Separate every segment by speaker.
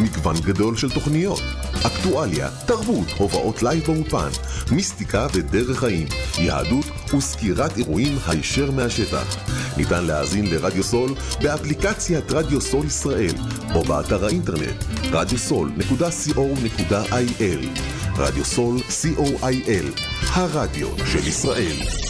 Speaker 1: מגוון גדול של תוכניות, אקטואליה, תרבות, הובאות לייב באופן, מיסטיקה ודרך חיים, יהדות וסקירת אירועים הישר מהשטח. ניתן להאזין לרדיו סול באפליקציית רדיו סול ישראל, או באתר האינטרנט radiosol.co.il רדיו סול co.il, הרדיו של ישראל.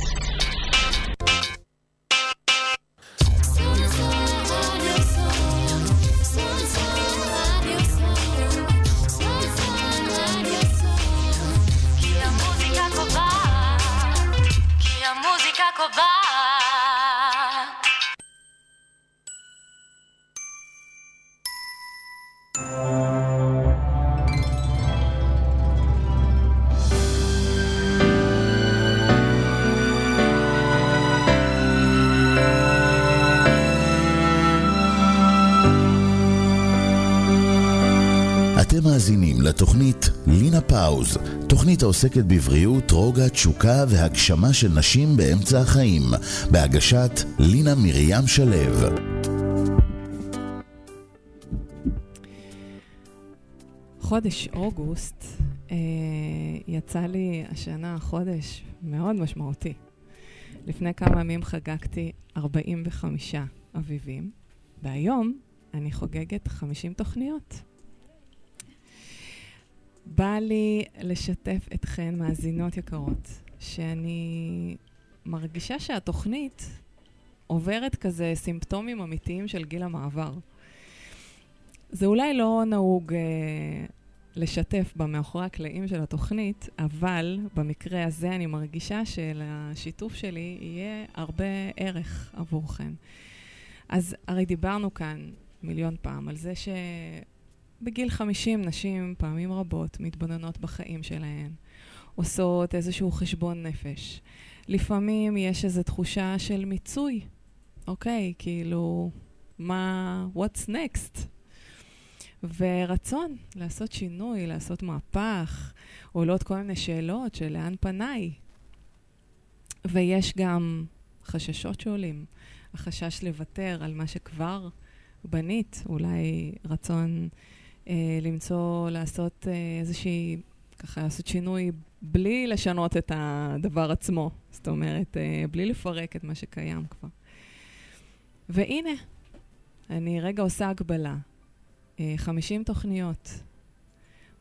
Speaker 2: תוכנית העוסקת בבריאות, רוגע, תשוקה והגשמה של נשים באמצע החיים, בהגשת לינה מרים שלו.
Speaker 3: חודש אוגוסט אה, יצא לי השנה חודש מאוד משמעותי. לפני כמה ימים חגגתי 45 אביבים, והיום אני חוגגת 50 תוכניות. בא לי לשתף אתכן, מאזינות יקרות, שאני מרגישה שהתוכנית עוברת כזה סימפטומים אמיתיים של גיל המעבר. זה אולי לא נהוג אה, לשתף במאחורי הקלעים של התוכנית, אבל במקרה הזה אני מרגישה שלשיתוף שלי יהיה הרבה ערך עבורכם. אז הרי דיברנו כאן מיליון פעם על זה שבגיל 50 נשים פעמים רבות מתבוננות בחיים שלהן, עושות איזשהו חשבון נפש. לפעמים יש איזו תחושה של מיצוי, אוקיי, כאילו, מה, what's next? ורצון לעשות שינוי, לעשות מהפך, עולות כל מיני שאלות של לאן פניי. ויש גם חששות שעולים. החשש לוותר על מה שכבר בנית, אולי רצון למצוא, לעשות אה, איזושהי, ככה לעשות שינוי בלי לשנות את הדבר עצמו. זאת אומרת, אה, בלי לפרק את מה שקיים כבר. והנה, אני רגע עושה הגבלה. אה, 50 תוכניות,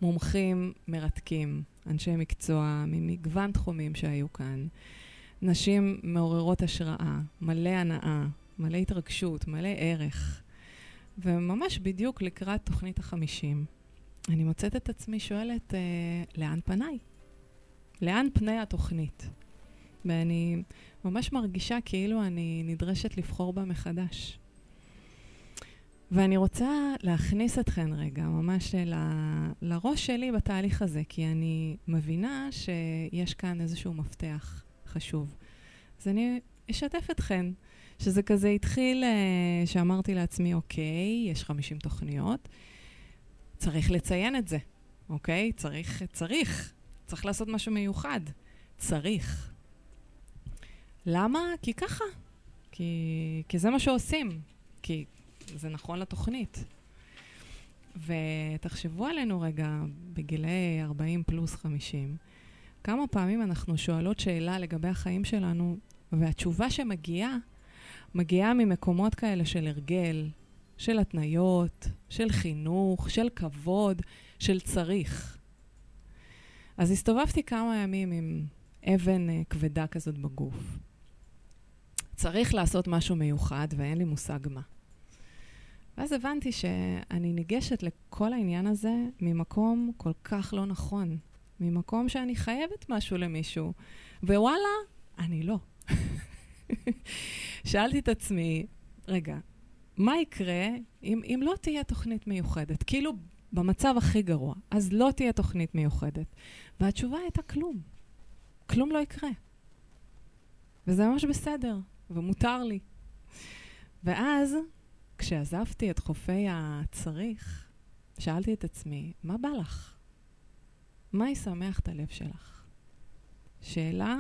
Speaker 3: מומחים מרתקים, אנשי מקצוע ממגוון תחומים שהיו כאן, נשים מעוררות השראה, מלא הנאה, מלא התרגשות, מלא ערך. וממש בדיוק לקראת תוכנית החמישים, אני מוצאת את עצמי שואלת, אה, לאן פניי? לאן פני התוכנית? ואני ממש מרגישה כאילו אני נדרשת לבחור בה מחדש. ואני רוצה להכניס אתכן רגע ממש ל, לראש שלי בתהליך הזה, כי אני מבינה שיש כאן איזשהו מפתח חשוב. אז אני אשתף אתכן, שזה כזה התחיל, אה, שאמרתי לעצמי, אוקיי, יש 50 תוכניות, צריך לציין את זה, אוקיי? צריך, צריך, צריך לעשות משהו מיוחד. צריך. למה? כי ככה. כי, כי זה מה שעושים. כי זה נכון לתוכנית. ותחשבו עלינו רגע, בגילאי 40 פלוס 50, כמה פעמים אנחנו שואלות שאלה לגבי החיים שלנו, והתשובה שמגיעה, מגיעה ממקומות כאלה של הרגל, של התניות, של חינוך, של כבוד, של צריך. אז הסתובבתי כמה ימים עם אבן אה, כבדה כזאת בגוף. צריך לעשות משהו מיוחד ואין לי מושג מה. ואז הבנתי שאני ניגשת לכל העניין הזה ממקום כל כך לא נכון. ממקום שאני חייבת משהו למישהו, ווואלה, אני לא. שאלתי את עצמי, רגע, מה יקרה אם, אם לא תהיה תוכנית מיוחדת? כאילו, במצב הכי גרוע, אז לא תהיה תוכנית מיוחדת. והתשובה הייתה כלום. כלום לא יקרה. וזה ממש בסדר, ומותר לי. ואז, כשעזבתי את חופי הצריך, שאלתי את עצמי, מה בא לך? מה ישמח את הלב שלך? שאלה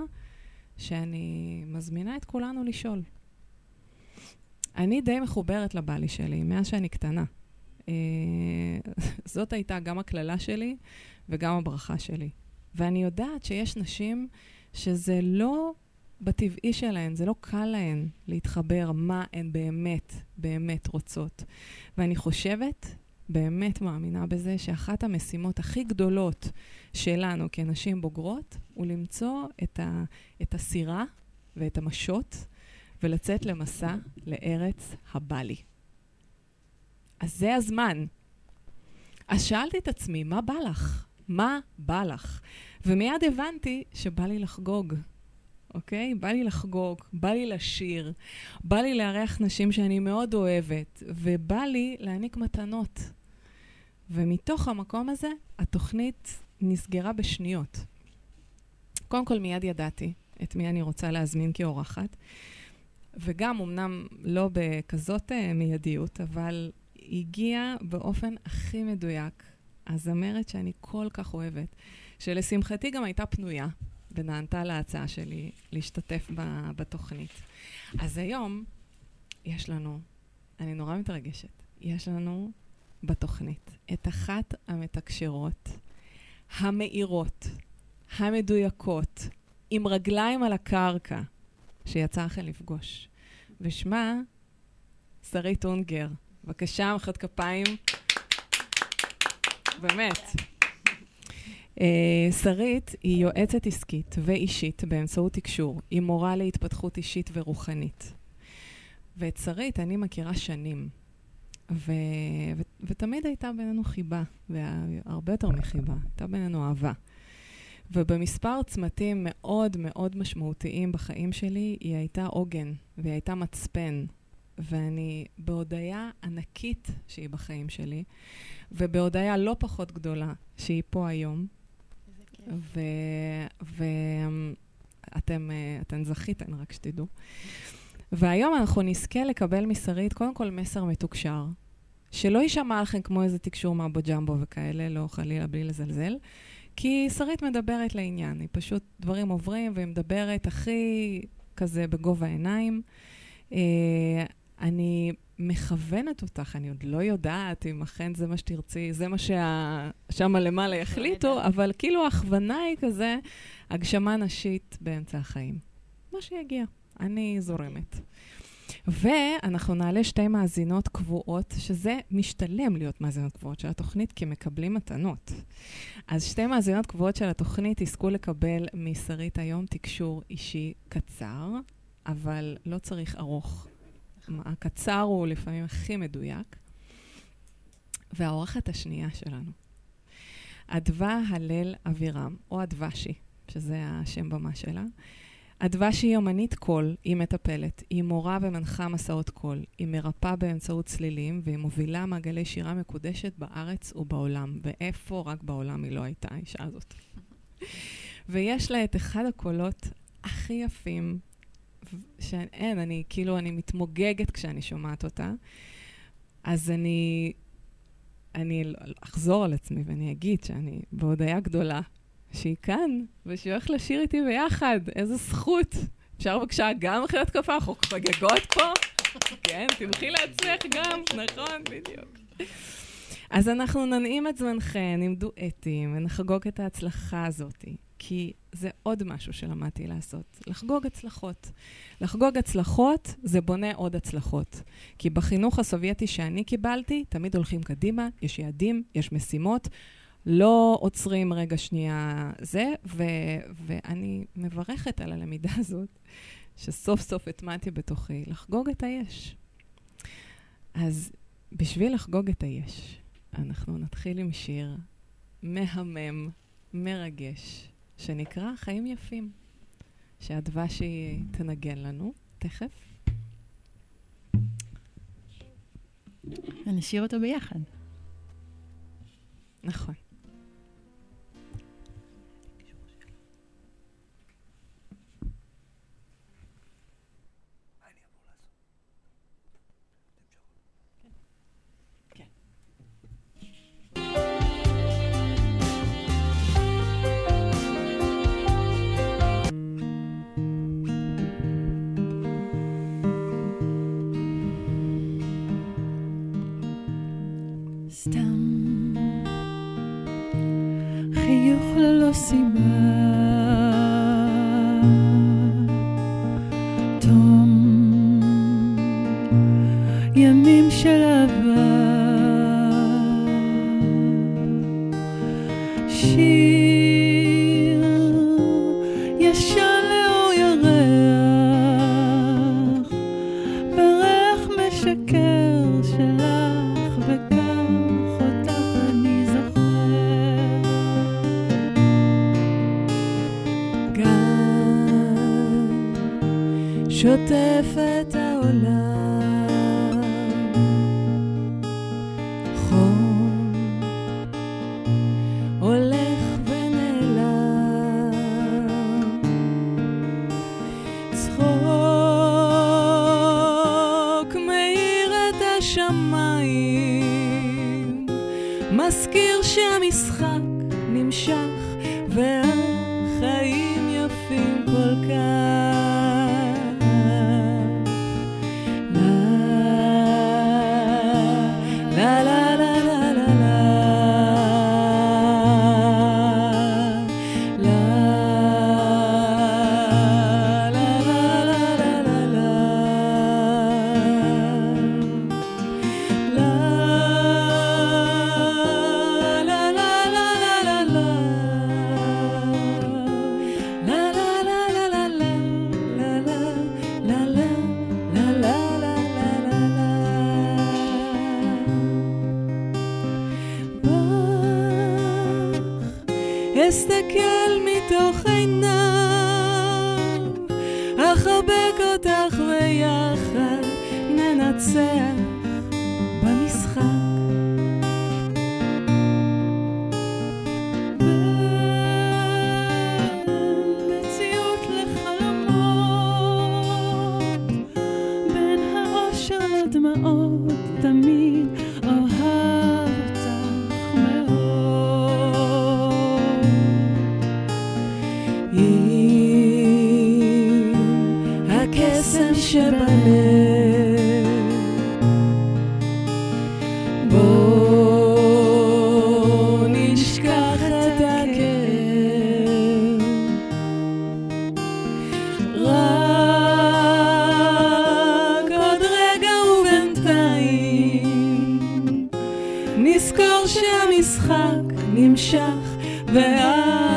Speaker 3: שאני מזמינה את כולנו לשאול. אני די מחוברת לבעלי שלי מאז שאני קטנה. אה, זאת הייתה גם הקללה שלי וגם הברכה שלי. ואני יודעת שיש נשים שזה לא בטבעי שלהן, זה לא קל להן להתחבר מה הן באמת, באמת רוצות. ואני חושבת, באמת מאמינה בזה, שאחת המשימות הכי גדולות שלנו כנשים בוגרות, הוא למצוא את, ה, את הסירה ואת המשות ולצאת למסע לארץ הבלי. אז זה הזמן. אז שאלתי את עצמי, מה בא לך? מה בא לך? ומיד הבנתי שבא לי לחגוג, אוקיי? בא לי לחגוג, בא לי לשיר, בא לי לארח נשים שאני מאוד אוהבת, ובא לי להעניק מתנות. ומתוך המקום הזה, התוכנית נסגרה בשניות. קודם כל, מיד ידעתי את מי אני רוצה להזמין כאורחת, וגם, אמנם לא בכזאת uh, מיידיות, אבל הגיעה באופן הכי מדויק הזמרת שאני כל כך אוהבת, שלשמחתי גם הייתה פנויה, ונענתה להצעה שלי להשתתף בתוכנית. אז היום יש לנו, אני נורא מתרגשת, יש לנו בתוכנית את אחת המתקשרות המאירות, המדויקות, עם רגליים על הקרקע, שיצא לכם לפגוש. ושמה שרית אונגר. בבקשה, מחיאות כפיים. באמת. אה, שרית היא יועצת עסקית ואישית באמצעות תקשור. היא מורה להתפתחות אישית ורוחנית. ואת שרית אני מכירה שנים. ו... ו... ותמיד הייתה בינינו חיבה, והרבה יותר מחיבה, הייתה בינינו אהבה. ובמספר צמתים מאוד מאוד משמעותיים בחיים שלי, היא הייתה עוגן, והיא הייתה מצפן. ואני בהודיה ענקית שהיא בחיים שלי, ובהודיה לא פחות גדולה שהיא פה היום. ואתם ו... זכיתן, רק שתדעו. והיום אנחנו נזכה לקבל משרית, קודם כל מסר מתוקשר, שלא יישמע לכם כמו איזה תקשור מהבו ג'מבו וכאלה, לא חלילה בלי לזלזל, כי שרית מדברת לעניין, היא פשוט, דברים עוברים והיא מדברת הכי כזה בגובה העיניים. Uh, אני מכוונת אותך, אני עוד לא יודעת אם אכן זה מה שתרצי, זה מה ששם למעלה יחליטו, אבל כאילו ההכוונה היא כזה הגשמה נשית באמצע החיים. מה שיגיע, אני זורמת. ואנחנו נעלה שתי מאזינות קבועות, שזה משתלם להיות מאזינות קבועות של התוכנית, כי מקבלים מתנות. אז שתי מאזינות קבועות של התוכנית יזכו לקבל משרית היום תקשור אישי קצר, אבל לא צריך ארוך. הקצר הוא לפעמים הכי מדויק. והאורחת השנייה שלנו, אדווה הלל אבירם, או אדוושי, שזה השם במה שלה. אדוושי היא אומנית קול, היא מטפלת, היא מורה ומנחה מסעות קול, היא מרפאה באמצעות צלילים, והיא מובילה מעגלי שירה מקודשת בארץ ובעולם. ואיפה רק בעולם היא לא הייתה, האישה הזאת. ויש לה את אחד הקולות הכי יפים, שאין, אני כאילו, אני מתמוגגת כשאני שומעת אותה. אז אני, אני אחזור על עצמי ואני אגיד שאני בהודיה גדולה שהיא כאן, ושהיא הולכת לשיר איתי ביחד. איזה זכות. אפשר בבקשה גם אחרי התקפה, אנחנו חוגגות פה? כן, תמחי לעצמך גם, נכון, בדיוק. אז אנחנו ננעים את זמנכן עם דואטים ונחגוג את ההצלחה הזאת, כי זה עוד משהו שלמדתי לעשות, לחגוג הצלחות. לחגוג הצלחות זה בונה עוד הצלחות. כי בחינוך הסובייטי שאני קיבלתי, תמיד הולכים קדימה, יש יעדים, יש משימות, לא עוצרים רגע שנייה זה, ו- ואני מברכת על הלמידה הזאת, שסוף סוף הטמעתי בתוכי, לחגוג את היש. אז בשביל לחגוג את היש, אנחנו נתחיל עם שיר מהמם, מרגש, שנקרא חיים יפים, שהדבשי תנגן לנו תכף.
Speaker 4: ונשאיר אותו ביחד.
Speaker 3: נכון.
Speaker 4: סתם. חיוך ללא סיבה. תום. ימים של אהבה
Speaker 3: שמיים, מזכיר שהמשחק ואז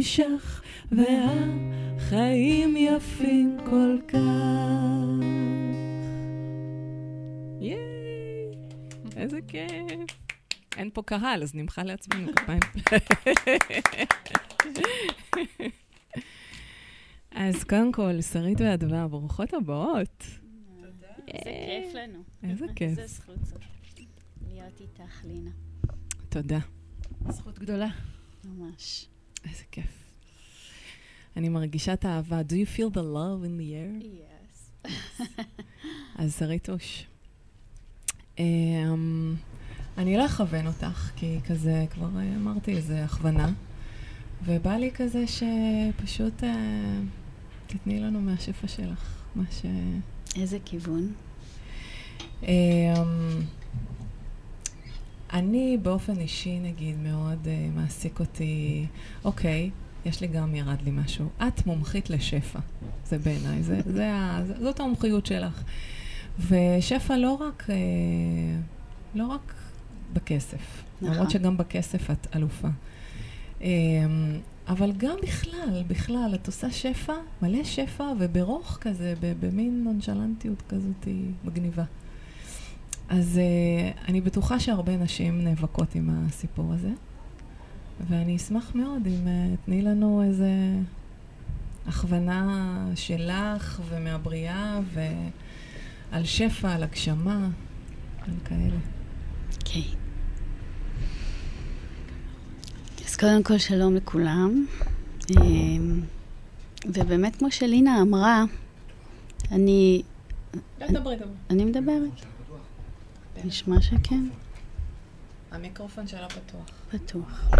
Speaker 3: נמשך והחיים יפים כל כך. ייי, איזה כיף. אין פה קהל, אז נמחא לעצמנו כפיים. אז קודם כל, שרית ואדווה, ברוכות הבאות.
Speaker 5: איזה כיף לנו.
Speaker 3: איזה כיף.
Speaker 5: איזה זכות זאת. להיות איתך, לינה.
Speaker 3: תודה.
Speaker 4: זכות גדולה.
Speaker 5: ממש.
Speaker 3: איזה כיף. אני מרגישה את האהבה. Do you feel the love in the air?
Speaker 5: יס.
Speaker 3: אז שריתוש. אמ, אני לא אכוון אותך, כי כזה, כבר אה, אמרתי, איזה הכוונה. ובא לי כזה שפשוט אה, תתני לנו מהשפע שלך, מה ש...
Speaker 5: איזה כיוון?
Speaker 3: אמ, אני באופן אישי, נגיד, מאוד uh, מעסיק אותי, אוקיי, יש לי גם ירד לי משהו. את מומחית לשפע, זה בעיניי, זה, זה ה, זה- זאת המומחיות שלך. ושפע לא רק, uh, לא רק בכסף,
Speaker 5: נכון.
Speaker 3: למרות שגם בכסף את אלופה. Um, אבל גם בכלל, בכלל, את עושה שפע, מלא שפע, וברוך כזה, במין נונשלנטיות כזאת מגניבה. אז uh, אני בטוחה שהרבה נשים נאבקות עם הסיפור הזה, ואני אשמח מאוד אם אה, תני לנו איזה הכוונה שלך ומהבריאה ועל שפע, על הגשמה, על כאלה.
Speaker 5: אוקיי. אז קודם כל שלום לכולם. אמ, ובאמת, כמו שלינה אמרה, אני,
Speaker 3: דברי, דברי.
Speaker 5: אני מדברת. נשמע שכן,
Speaker 3: המיקרופון שלה פתוח.
Speaker 5: פתוח.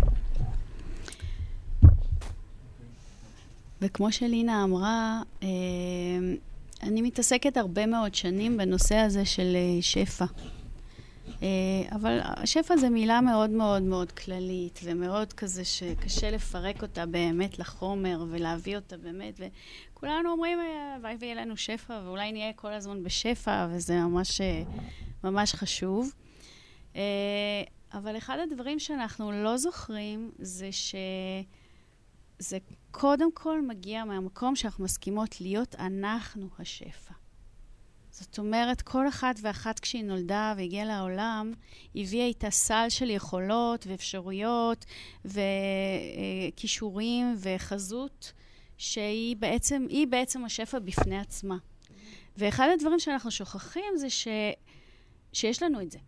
Speaker 5: וכמו שלינה אמרה, אמ, אני מתעסקת הרבה מאוד שנים בנושא הזה של אה, שפע. אה, אבל שפע זה מילה מאוד מאוד מאוד כללית, ומאוד כזה שקשה לפרק אותה באמת לחומר, ולהביא אותה באמת, וכולנו אומרים, "אה, הלוואי ויהיה לנו שפע, ואולי נהיה כל הזמן בשפע, וזה ממש, אה, ממש חשוב. אה, אבל אחד הדברים שאנחנו לא זוכרים, זה שזה קודם כל מגיע מהמקום שאנחנו מסכימות להיות אנחנו השפע. זאת אומרת, כל אחת ואחת כשהיא נולדה והגיעה לעולם, הביאה איתה סל של יכולות ואפשרויות וכישורים וחזות, שהיא בעצם, היא בעצם השפע בפני עצמה. ואחד הדברים שאנחנו שוכחים זה ש, שיש לנו את זה.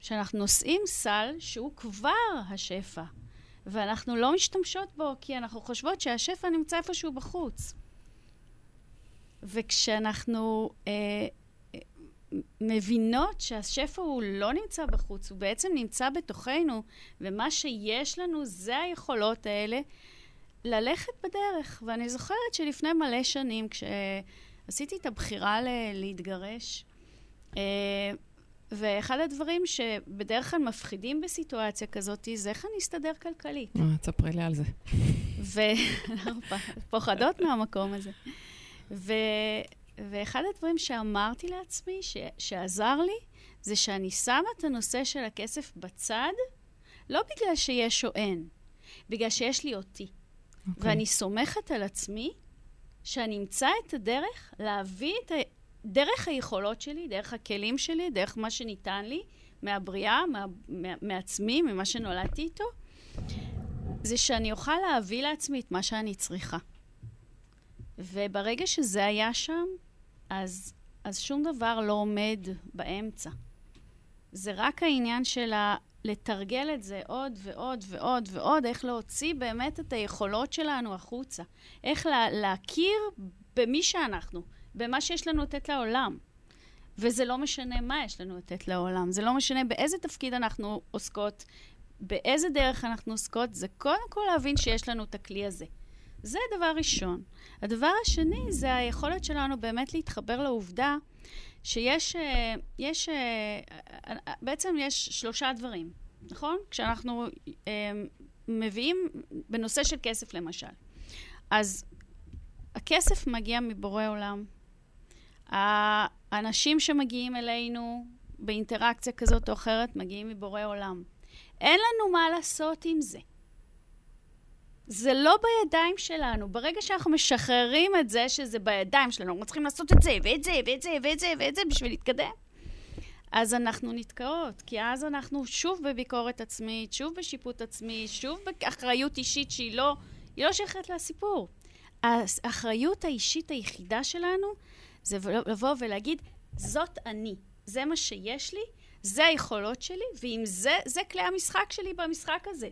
Speaker 5: שאנחנו נושאים סל שהוא כבר השפע, ואנחנו לא משתמשות בו כי אנחנו חושבות שהשפע נמצא איפשהו בחוץ. וכשאנחנו אה, מבינות שהשפע הוא לא נמצא בחוץ, הוא בעצם נמצא בתוכנו, ומה שיש לנו זה היכולות האלה, ללכת בדרך. ואני זוכרת שלפני מלא שנים, כשעשיתי את הבחירה ל- להתגרש, אה, ואחד הדברים שבדרך כלל מפחידים בסיטואציה כזאת, זה איך אני אסתדר כלכלית.
Speaker 3: אה, תספרי לי על זה.
Speaker 5: ואנחנו פוחדות מהמקום הזה. ו... ואחד הדברים שאמרתי לעצמי, ש... שעזר לי, זה שאני שמה את הנושא של הכסף בצד, לא בגלל שיש או אין, בגלל שיש לי אותי. Okay. ואני סומכת על עצמי שאני אמצא את הדרך להביא את ה... דרך היכולות שלי, דרך הכלים שלי, דרך מה שניתן לי מהבריאה, מה... מה... מעצמי, ממה שנולדתי איתו, זה שאני אוכל להביא לעצמי את מה שאני צריכה. וברגע שזה היה שם, אז, אז שום דבר לא עומד באמצע. זה רק העניין של ה... לתרגל את זה עוד ועוד ועוד ועוד, איך להוציא באמת את היכולות שלנו החוצה. איך לה, להכיר במי שאנחנו, במה שיש לנו לתת לעולם. וזה לא משנה מה יש לנו לתת לעולם, זה לא משנה באיזה תפקיד אנחנו עוסקות, באיזה דרך אנחנו עוסקות, זה קודם כל להבין שיש לנו את הכלי הזה. זה דבר ראשון. הדבר השני זה היכולת שלנו באמת להתחבר לעובדה שיש, אה, יש, אה, בעצם יש שלושה דברים, נכון? כשאנחנו אה, מביאים, בנושא של כסף למשל. אז הכסף מגיע מבורא עולם. האנשים שמגיעים אלינו באינטראקציה כזאת או אחרת מגיעים מבורא עולם. אין לנו מה לעשות עם זה. זה לא בידיים שלנו. ברגע שאנחנו משחררים את זה שזה בידיים שלנו, אנחנו צריכים לעשות את זה, ואת זה, ואת זה, ואת זה, ואת זה, בשביל להתקדם, אז אנחנו נתקעות. כי אז אנחנו שוב בביקורת עצמית, שוב בשיפוט עצמי, שוב באחריות אישית שהיא לא, היא לא שייכת לסיפור. האחריות האישית היחידה שלנו זה לבוא ולהגיד, זאת אני, זה מה שיש לי, זה היכולות שלי, ועם זה, זה כלי המשחק שלי במשחק הזה.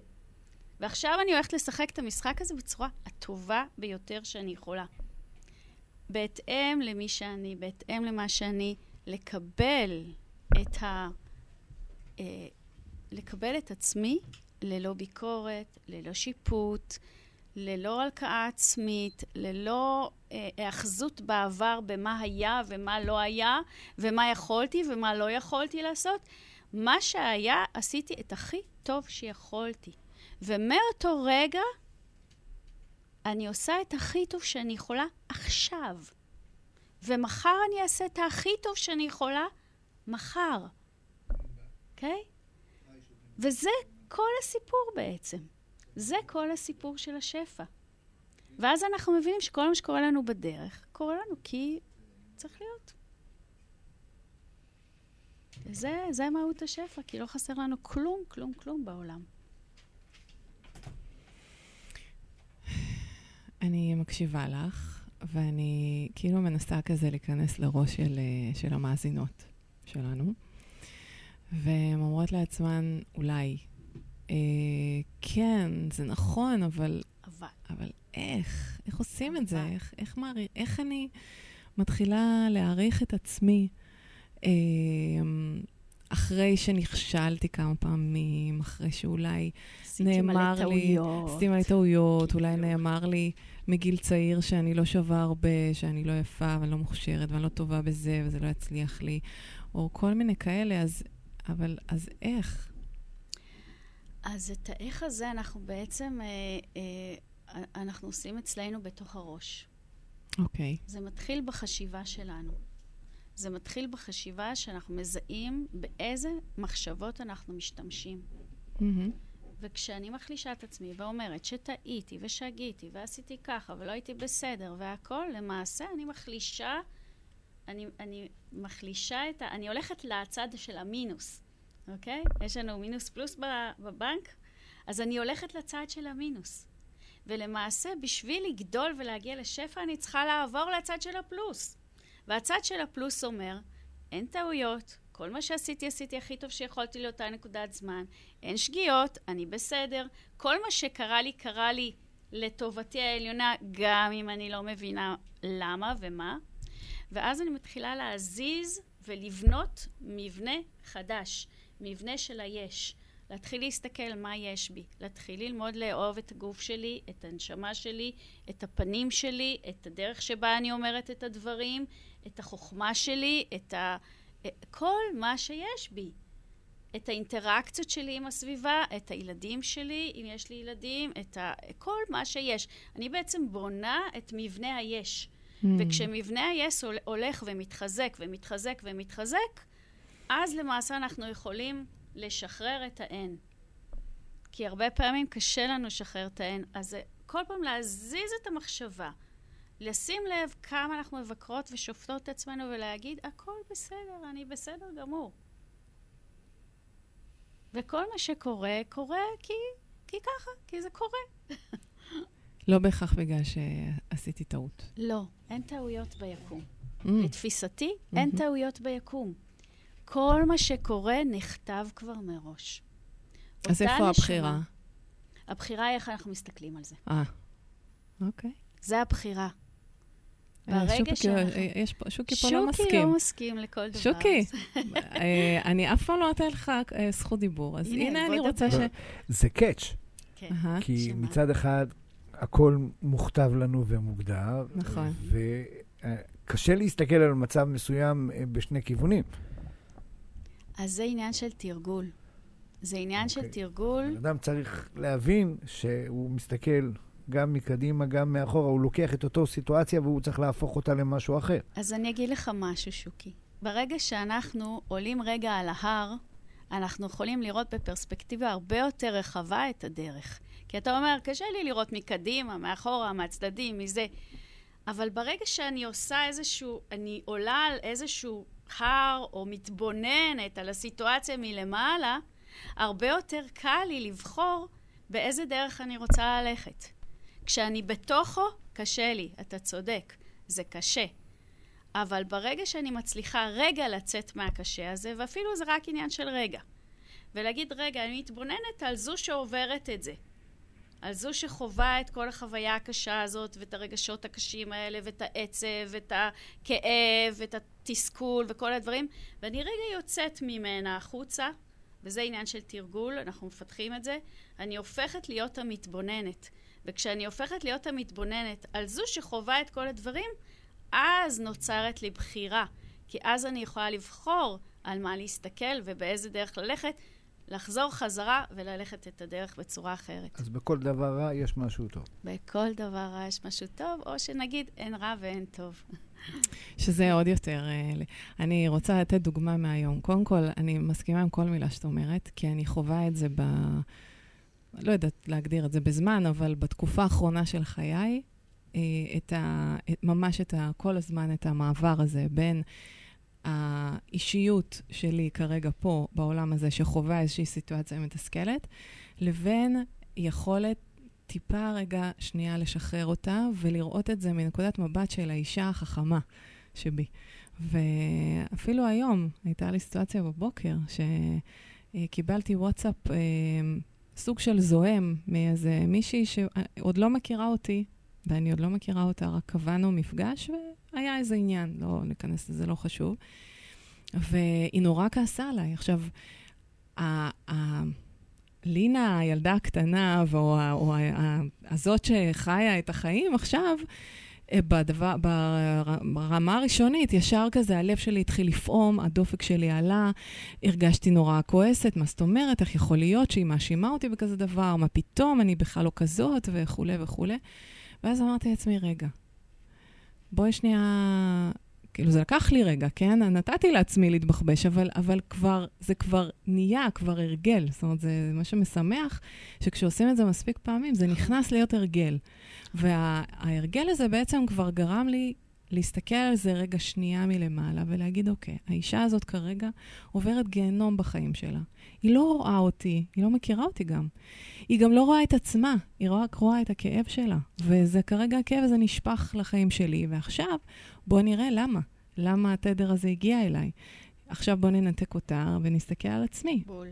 Speaker 5: ועכשיו אני הולכת לשחק את המשחק הזה בצורה הטובה ביותר שאני יכולה. בהתאם למי שאני, בהתאם למה שאני, לקבל את ה... אה, לקבל את עצמי ללא ביקורת, ללא שיפוט, ללא הלקאה עצמית, ללא אה, היאחזות בעבר במה היה ומה לא היה, ומה יכולתי ומה לא יכולתי לעשות. מה שהיה, עשיתי את הכי טוב שיכולתי. ומאותו רגע, אני עושה את הכי טוב שאני יכולה עכשיו. ומחר אני אעשה את הכי טוב שאני יכולה מחר. אוקיי? Okay? וזה כל הסיפור בעצם. זה כל הסיפור של השפע. ואז אנחנו מבינים שכל מה שקורה לנו בדרך, קורה לנו כי צריך להיות. וזה זה מהות השפע, כי לא חסר לנו כלום, כלום, כלום בעולם.
Speaker 3: אני מקשיבה לך, ואני כאילו מנסה כזה להיכנס לראש של, אה, של המאזינות שלנו, והן אומרות לעצמן, אולי, אה, כן, זה נכון, אבל,
Speaker 5: אבל.
Speaker 3: אבל איך? איך עושים את זה?
Speaker 5: אבל.
Speaker 3: איך, איך, מעריך, איך אני מתחילה להעריך את עצמי אה, אחרי שנכשלתי כמה פעמים, אחרי שאולי
Speaker 5: עשיתי מלא
Speaker 3: נאמר לי,
Speaker 5: טעויות.
Speaker 3: עשיתי מלא טעויות, אולי. נאמר לי מגיל צעיר שאני לא שווה הרבה, שאני לא יפה ואני לא מוכשרת ואני לא טובה בזה וזה לא יצליח לי, או כל מיני כאלה, אז, אבל, אז איך?
Speaker 5: אז את האיך הזה אנחנו בעצם, אה, אה, אנחנו עושים אצלנו בתוך הראש.
Speaker 3: אוקיי.
Speaker 5: זה מתחיל בחשיבה שלנו. זה מתחיל בחשיבה שאנחנו מזהים באיזה מחשבות אנחנו משתמשים.
Speaker 3: מהמם.
Speaker 5: וכשאני מחלישה את עצמי ואומרת שטעיתי ושגיתי ועשיתי ככה ולא הייתי בסדר והכל, למעשה אני מחלישה, אני, אני מחלישה את ה... אני הולכת לצד של המינוס, אוקיי? יש לנו מינוס פלוס בבנק, אז אני הולכת לצד של המינוס. ולמעשה, בשביל לגדול ולהגיע לשפע, אני צריכה לעבור לצד של הפלוס. והצד של הפלוס אומר, אין טעויות, כל מה שעשיתי, עשיתי הכי טוב שיכולתי לאותה נקודת זמן. אין שגיאות, אני בסדר. כל מה שקרה לי, קרה לי לטובתי העליונה, גם אם אני לא מבינה למה ומה. ואז אני מתחילה להזיז ולבנות מבנה חדש, מבנה של היש. להתחיל להסתכל מה יש בי, להתחיל ללמוד לאהוב את הגוף שלי, את הנשמה שלי, את הפנים שלי, את הדרך שבה אני אומרת את הדברים, את החוכמה שלי, את ה... כל מה שיש בי. את האינטראקציות שלי עם הסביבה, את הילדים שלי, אם יש לי ילדים, את ה... כל מה שיש. אני בעצם בונה את מבנה היש.
Speaker 3: Mm.
Speaker 5: וכשמבנה היש הול- הולך ומתחזק ומתחזק ומתחזק, אז למעשה אנחנו יכולים לשחרר את האין. כי הרבה פעמים קשה לנו לשחרר את האין, אז כל פעם להזיז את המחשבה, לשים לב כמה אנחנו מבקרות ושופטות את עצמנו ולהגיד, הכל בסדר, אני בסדר גמור. וכל מה שקורה, קורה כי, כי ככה, כי זה קורה.
Speaker 3: לא בהכרח בגלל שעשיתי טעות.
Speaker 5: לא, אין טעויות ביקום.
Speaker 3: Mm.
Speaker 5: לתפיסתי, אין
Speaker 3: מהמם.
Speaker 5: טעויות ביקום. כל מה שקורה נכתב כבר מראש.
Speaker 3: אז איפה
Speaker 5: נשמה-
Speaker 3: הבחירה?
Speaker 5: הבחירה היא איך אנחנו מסתכלים על זה.
Speaker 3: אה, אוקיי.
Speaker 5: זה הבחירה.
Speaker 3: אה,
Speaker 5: ברגע
Speaker 3: שוקי,
Speaker 5: שאנחנו-
Speaker 3: אה, יש פה- שוקי פה לא
Speaker 5: שוקי
Speaker 3: מסכים.
Speaker 5: לא מסכים לכל דבר.
Speaker 3: שוקי, אה, אני אף פעם לא נותנת לך אה, זכות דיבור, אז
Speaker 5: הנה,
Speaker 3: אני רוצה ש...
Speaker 6: זה קאץ',
Speaker 5: כן.
Speaker 6: כי
Speaker 5: שמה?
Speaker 6: מצד אחד הכל מוכתב לנו ומוגדר,
Speaker 3: נכון.
Speaker 6: וקשה להסתכל על מצב מסוים אה, בשני כיוונים.
Speaker 5: אז זה עניין של תרגול. זה עניין של
Speaker 6: אוקיי.
Speaker 5: תרגול.
Speaker 6: אדם צריך להבין שהוא מסתכל גם מקדימה, גם מאחורה, הוא לוקח את אותו סיטואציה והוא צריך להפוך אותה למשהו אחר.
Speaker 5: אז אני אגיד לך משהו, שוקי. ברגע שאנחנו עולים רגע על ההר, אנחנו יכולים לראות בפרספקטיבה הרבה יותר רחבה את הדרך. כי אתה אומר, קשה לי לראות מקדימה, מאחורה, מהצדדים, מזה. אבל ברגע שאני עושה איזשהו, אני עולה על איזשהו הר, או מתבוננת על הסיטואציה מלמעלה, הרבה יותר קל לי לבחור באיזה דרך אני רוצה ללכת. כשאני בתוכו, קשה לי, אתה צודק, זה קשה. אבל ברגע שאני מצליחה רגע לצאת מהקשה הזה, ואפילו זה רק עניין של רגע, ולהגיד, רגע, אני מתבוננת על זו שעוברת את זה, על זו שחווה את כל החוויה הקשה הזאת, ואת הרגשות הקשים האלה, ואת העצב, ואת הכאב, ואת התסכול, וכל הדברים, ואני רגע יוצאת ממנה החוצה, וזה עניין של תרגול, אנחנו מפתחים את זה, אני הופכת להיות המתבוננת. וכשאני הופכת להיות המתבוננת על זו שחווה את כל הדברים, אז נוצרת לי בחירה. כי אז אני יכולה לבחור על מה להסתכל ובאיזה דרך ללכת, לחזור חזרה וללכת את הדרך בצורה אחרת.
Speaker 6: אז בכל דבר רע יש משהו טוב.
Speaker 5: בכל דבר רע יש משהו טוב, או שנגיד אין רע ואין טוב.
Speaker 3: שזה עוד יותר... אה, אני רוצה לתת דוגמה מהיום. קודם כל, אני מסכימה עם כל מילה שאת אומרת, כי אני חווה את זה ב... לא יודעת להגדיר את זה בזמן, אבל בתקופה האחרונה של חיי, אה, את ה... את- ממש את ה... כל הזמן את המעבר הזה בין האישיות שלי כרגע פה, בעולם הזה, שחווה איזושהי סיטואציה מתסכלת, לבין יכולת טיפה רגע שנייה לשחרר אותה ולראות את זה מנקודת מבט של האישה החכמה שבי. ואפילו היום הייתה לי סיטואציה בבוקר שקיבלתי וואטסאפ אה, סוג של זועם מאיזה מישהי שעוד לא מכירה אותי, ואני עוד לא מכירה אותה, רק קבענו מפגש והיה איזה עניין, לא ניכנס לזה, לא חשוב. והיא נורא כעסה עליי. עכשיו, ה- ה- לינה, הילדה הקטנה, או, או ה- הזאת שחיה את החיים עכשיו, בדבר, בר- ברמה הראשונית, ישר כזה, הלב שלי התחיל לפעום, הדופק שלי עלה, הרגשתי נורא כועסת, מה זאת אומרת, איך יכול להיות שהיא מאשימה אותי בכזה דבר, מה פתאום, אני בכלל לא כזאת, וכולי וכולי. ואז אמרתי לעצמי, רגע, בואי שנייה... כאילו, זה לקח לי רגע, כן? נתתי לעצמי להתבחבש, אבל, אבל כבר, זה כבר נהיה, כבר הרגל. זאת אומרת, זה מה שמשמח, שכשעושים את זה מספיק פעמים, זה נכנס להיות הרגל. וההרגל הזה בעצם כבר גרם לי להסתכל על זה רגע שנייה מלמעלה ולהגיד, אוקיי, האישה הזאת כרגע עוברת גיהנום בחיים שלה. היא לא רואה אותי, היא לא מכירה אותי גם. היא גם לא רואה את עצמה, היא רק רואה את הכאב שלה. וזה כרגע הכאב הזה נשפך לחיים שלי, ועכשיו בואו נראה למה. למה התדר הזה הגיע אליי. עכשיו בואו ננתק אותה ונסתכל על עצמי.
Speaker 5: בול.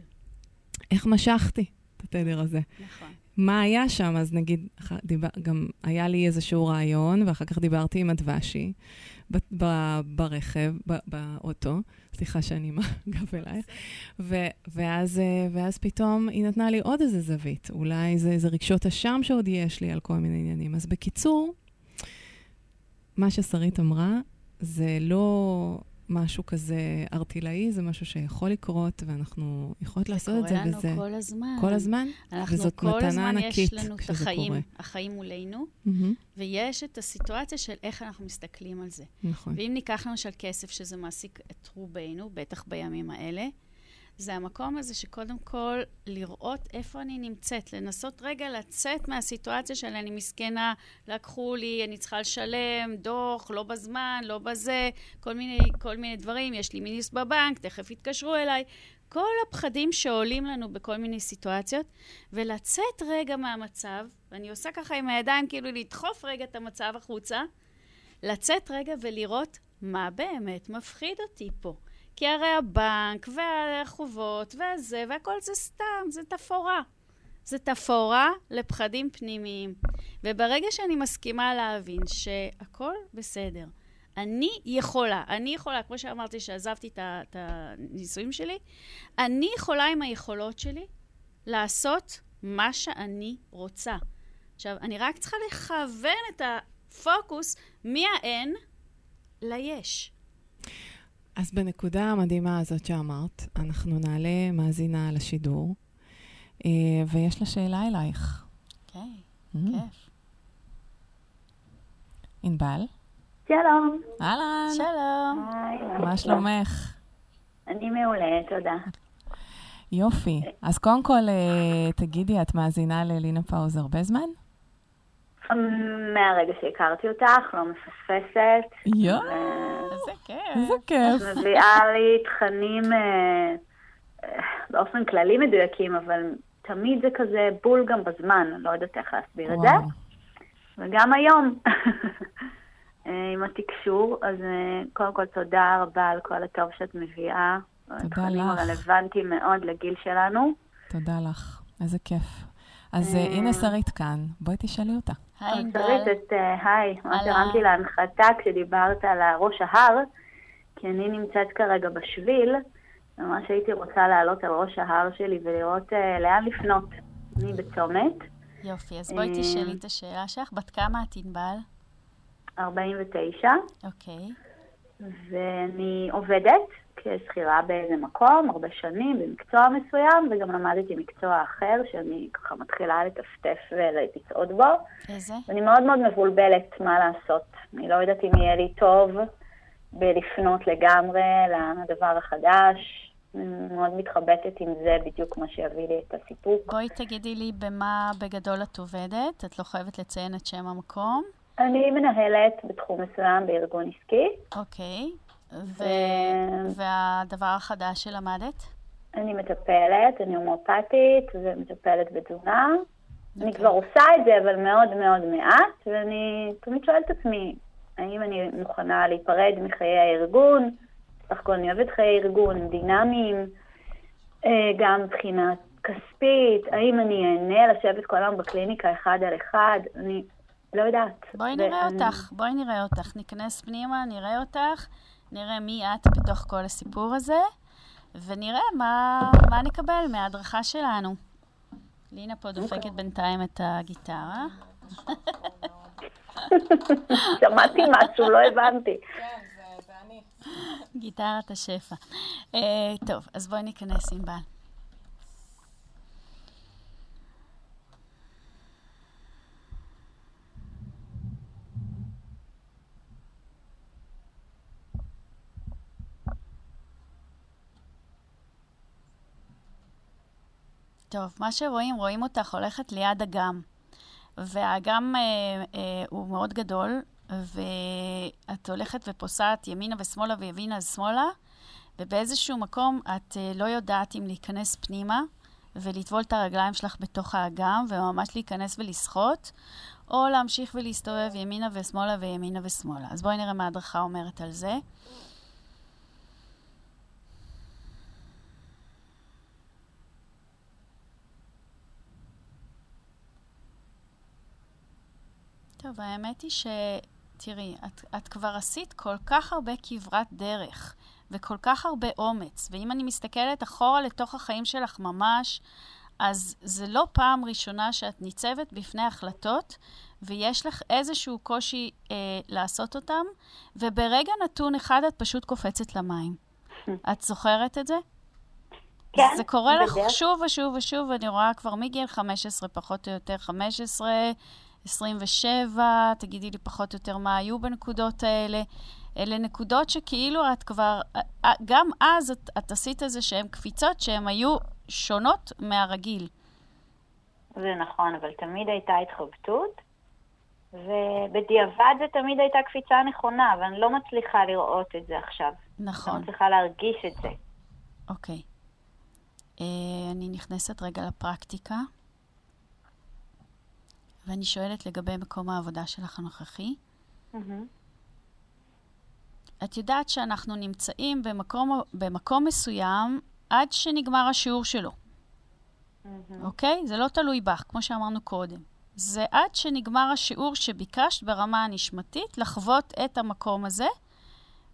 Speaker 3: איך משכתי את התדר הזה?
Speaker 5: נכון.
Speaker 3: מה היה שם? אז נגיד, דיבר, גם היה לי איזשהו רעיון, ואחר כך דיברתי עם הדבשי ב, ב, ברכב, ב, באוטו, סליחה שאני עם הגב אלייך, ו, ואז, אה, ואז פתאום היא נתנה לי עוד איזה זווית. אולי זה איזה רגשות אשם שעוד יש לי על כל מיני עניינים. אז בקיצור, מה ששרית אמרה, זה לא משהו כזה ארטילאי, זה משהו שיכול לקרות, ואנחנו יכולות לעשות את זה,
Speaker 5: קורה לנו
Speaker 3: וזה
Speaker 5: כל הזמן.
Speaker 3: כל הזמן.
Speaker 5: אנחנו
Speaker 3: וזאת
Speaker 5: כל
Speaker 3: מתנה
Speaker 5: הזמן
Speaker 3: ענקית
Speaker 5: יש לנו את
Speaker 3: כשזה
Speaker 5: החיים,
Speaker 3: קורה.
Speaker 5: החיים מולנו,
Speaker 3: מהמם,
Speaker 5: ויש את הסיטואציה של איך אנחנו מסתכלים על זה.
Speaker 3: נכון.
Speaker 5: ואם ניקח למשל כסף, שזה מעסיק את רובנו, בטח בימים האלה, זה המקום הזה שקודם כל לראות איפה אני נמצאת, לנסות רגע לצאת מהסיטואציה של אני מסכנה, לקחו לי, אני צריכה לשלם, דוח, לא בזמן, לא בזה, כל מיני, כל מיני דברים, יש לי מיניס בבנק, תכף יתקשרו אליי. כל הפחדים שעולים לנו בכל מיני סיטואציות, ולצאת רגע מהמצב, ואני עושה ככה עם הידיים, כאילו לדחוף רגע את המצב החוצה, לצאת רגע ולראות מה באמת מפחיד אותי פה. כי הרי הבנק והחובות והזה והכל זה סתם, זה תפאורה. זה תפאורה לפחדים פנימיים. וברגע שאני מסכימה להבין שהכל בסדר, אני יכולה, אני יכולה, כמו שאמרתי שעזבתי את הנישואים שלי, אני יכולה עם היכולות שלי לעשות מה שאני רוצה. עכשיו, אני רק צריכה לכוון את הפוקוס מהאין ליש.
Speaker 3: אז בנקודה המדהימה הזאת שאמרת, אנחנו נעלה מאזינה לשידור, אה, ויש לה שאלה אלייך.
Speaker 5: אוקיי,
Speaker 3: Mm.
Speaker 5: כיף.
Speaker 3: ענבל?
Speaker 7: שלום.
Speaker 3: אהלן,
Speaker 5: שלום.
Speaker 7: היי.
Speaker 3: מה שלומך?
Speaker 7: אני מעולה, תודה.
Speaker 3: יופי. אז קודם כל, אה, תגידי, את מאזינה ללינה פאוז הרבה זמן?
Speaker 7: מהרגע שהכרתי אותך, לא מפספסת.
Speaker 3: יואו,
Speaker 5: איזה כיף.
Speaker 3: איזה כיף.
Speaker 7: את מביאה לי תכנים אה, אה, באופן כללי מדויקים, אבל תמיד זה כזה בול גם בזמן, לא יודעת איך להסביר את זה. וגם היום, אה, עם התקשור, אז קודם כל תודה רבה על כל הטוב שאת מביאה. התכנים
Speaker 3: לך.
Speaker 7: הרלוונטיים מאוד לגיל שלנו.
Speaker 3: תודה לך, איזה כיף. אז אה, הנה שרית כאן, בואי תשאלי אותה.
Speaker 5: היי.
Speaker 7: שרית, את, אה, היי, ממש. הרמתי להנחתה כשדיברת על ראש ההר, כי אני נמצאת כרגע בשביל, ממש הייתי רוצה לעלות על ראש ההר שלי ולראות אה, לאן לפנות. אני בצומת,
Speaker 5: יופי, אז בואי
Speaker 7: אה,
Speaker 5: תשאלי את השאלה שלך. בת כמה את ענבל?
Speaker 7: 49,
Speaker 5: אוקיי.
Speaker 7: ואני עובדת כשכירה באיזה מקום, הרבה שנים, במקצוע מסוים, וגם למדתי מקצוע אחר, שאני ככה מתחילה לטפטף ולצעוד בו.
Speaker 5: איזה?
Speaker 7: ואני מאוד מאוד מבולבלת מה לעשות. אני לא יודעת אם יהיה לי טוב בלפנות לגמרי לדבר החדש. אני מאוד מתחבטת עם זה בדיוק מה שיביא לי את הסיפוק.
Speaker 5: בואי תגידי לי במה בגדול את עובדת. את לא חייבת לציין את שם המקום.
Speaker 7: אני מנהלת בתחום מסוים בארגון עסקי.
Speaker 5: אוקיי. ו...
Speaker 7: אה.
Speaker 5: והדבר החדש שלמדת?
Speaker 7: אני מטפלת, אני הומואפתית ומטפלת בתזונה. אני כבר עושה את זה, אבל מאוד מאוד מעט, ואני תמיד שואלת את עצמי, האם אני מוכנה להיפרד מחיי הארגון? בסך הכל אני אוהבת חיי ארגון, הם דינמיים, אה, גם מבחינה כספית, האם אני אהנה לשבת כל היום בקליניקה אחד על אחד? אני לא יודעת.
Speaker 5: בואי נראה
Speaker 7: ואני-
Speaker 5: אותך, בואי נראה אותך. ניכנס פנימה, נראה אותך, נראה מי את בתוך כל הסיפור הזה, ונראה מה, מה נקבל מההדרכה שלנו. לינה פה דופקת בינתיים את הגיטרה.
Speaker 7: שמעתי משהו, לא הבנתי.
Speaker 5: גיטרת השפע. Uh, טוב, אז בואי ניכנס עם בעל. טוב, מה שרואים, רואים אותך הולכת ליד אגם. והאגם אה, אה, הוא מאוד גדול, ואת הולכת ופוסעת ימינה ושמאלה וימינה ושמאלה, ובאיזשהו מקום את אה, לא יודעת אם להיכנס פנימה ולטבול את הרגליים שלך בתוך האגם, וממש להיכנס ולשחות, או להמשיך ולהסתובב ימינה ושמאלה וימינה ושמאלה. אז בואי נראה מה ההדרכה אומרת על זה. טוב, האמת היא ש... תראי, את, את כבר עשית כל כך הרבה כברת דרך וכל כך הרבה אומץ, ואם אני מסתכלת אחורה לתוך החיים שלך ממש, אז זה לא פעם ראשונה שאת ניצבת בפני החלטות ויש לך איזשהו קושי אה, לעשות אותם, וברגע נתון אחד את פשוט קופצת למים. את זוכרת את זה?
Speaker 7: כן,
Speaker 5: זה קורה לך
Speaker 7: בדרך-
Speaker 5: שוב ושוב ושוב, אני רואה כבר מגיל 15, פחות או יותר 15, 27, תגידי לי פחות או יותר מה היו בנקודות האלה. אלה נקודות שכאילו את כבר, אה, גם אז את, את עשית איזה שהן קפיצות שהן היו שונות מהרגיל.
Speaker 7: זה נכון, אבל תמיד הייתה התחבטות, ובדיעבד זה תמיד הייתה קפיצה נכונה, אבל אני לא מצליחה לראות את זה עכשיו. לא
Speaker 5: נכון,
Speaker 7: מצליחה להרגיש את זה.
Speaker 5: אוקיי. אה, אני נכנסת רגע לפרקטיקה, ואני שואלת לגבי מקום העבודה שלך הנוכחי.
Speaker 7: מהמם.
Speaker 5: את יודעת שאנחנו נמצאים במקום, במקום מסוים עד שנגמר השיעור שלו,
Speaker 7: מהמם.
Speaker 5: אוקיי? זה לא תלוי בך, כמו שאמרנו קודם. זה עד שנגמר השיעור שביקשת ברמה הנשמתית לחוות את המקום הזה,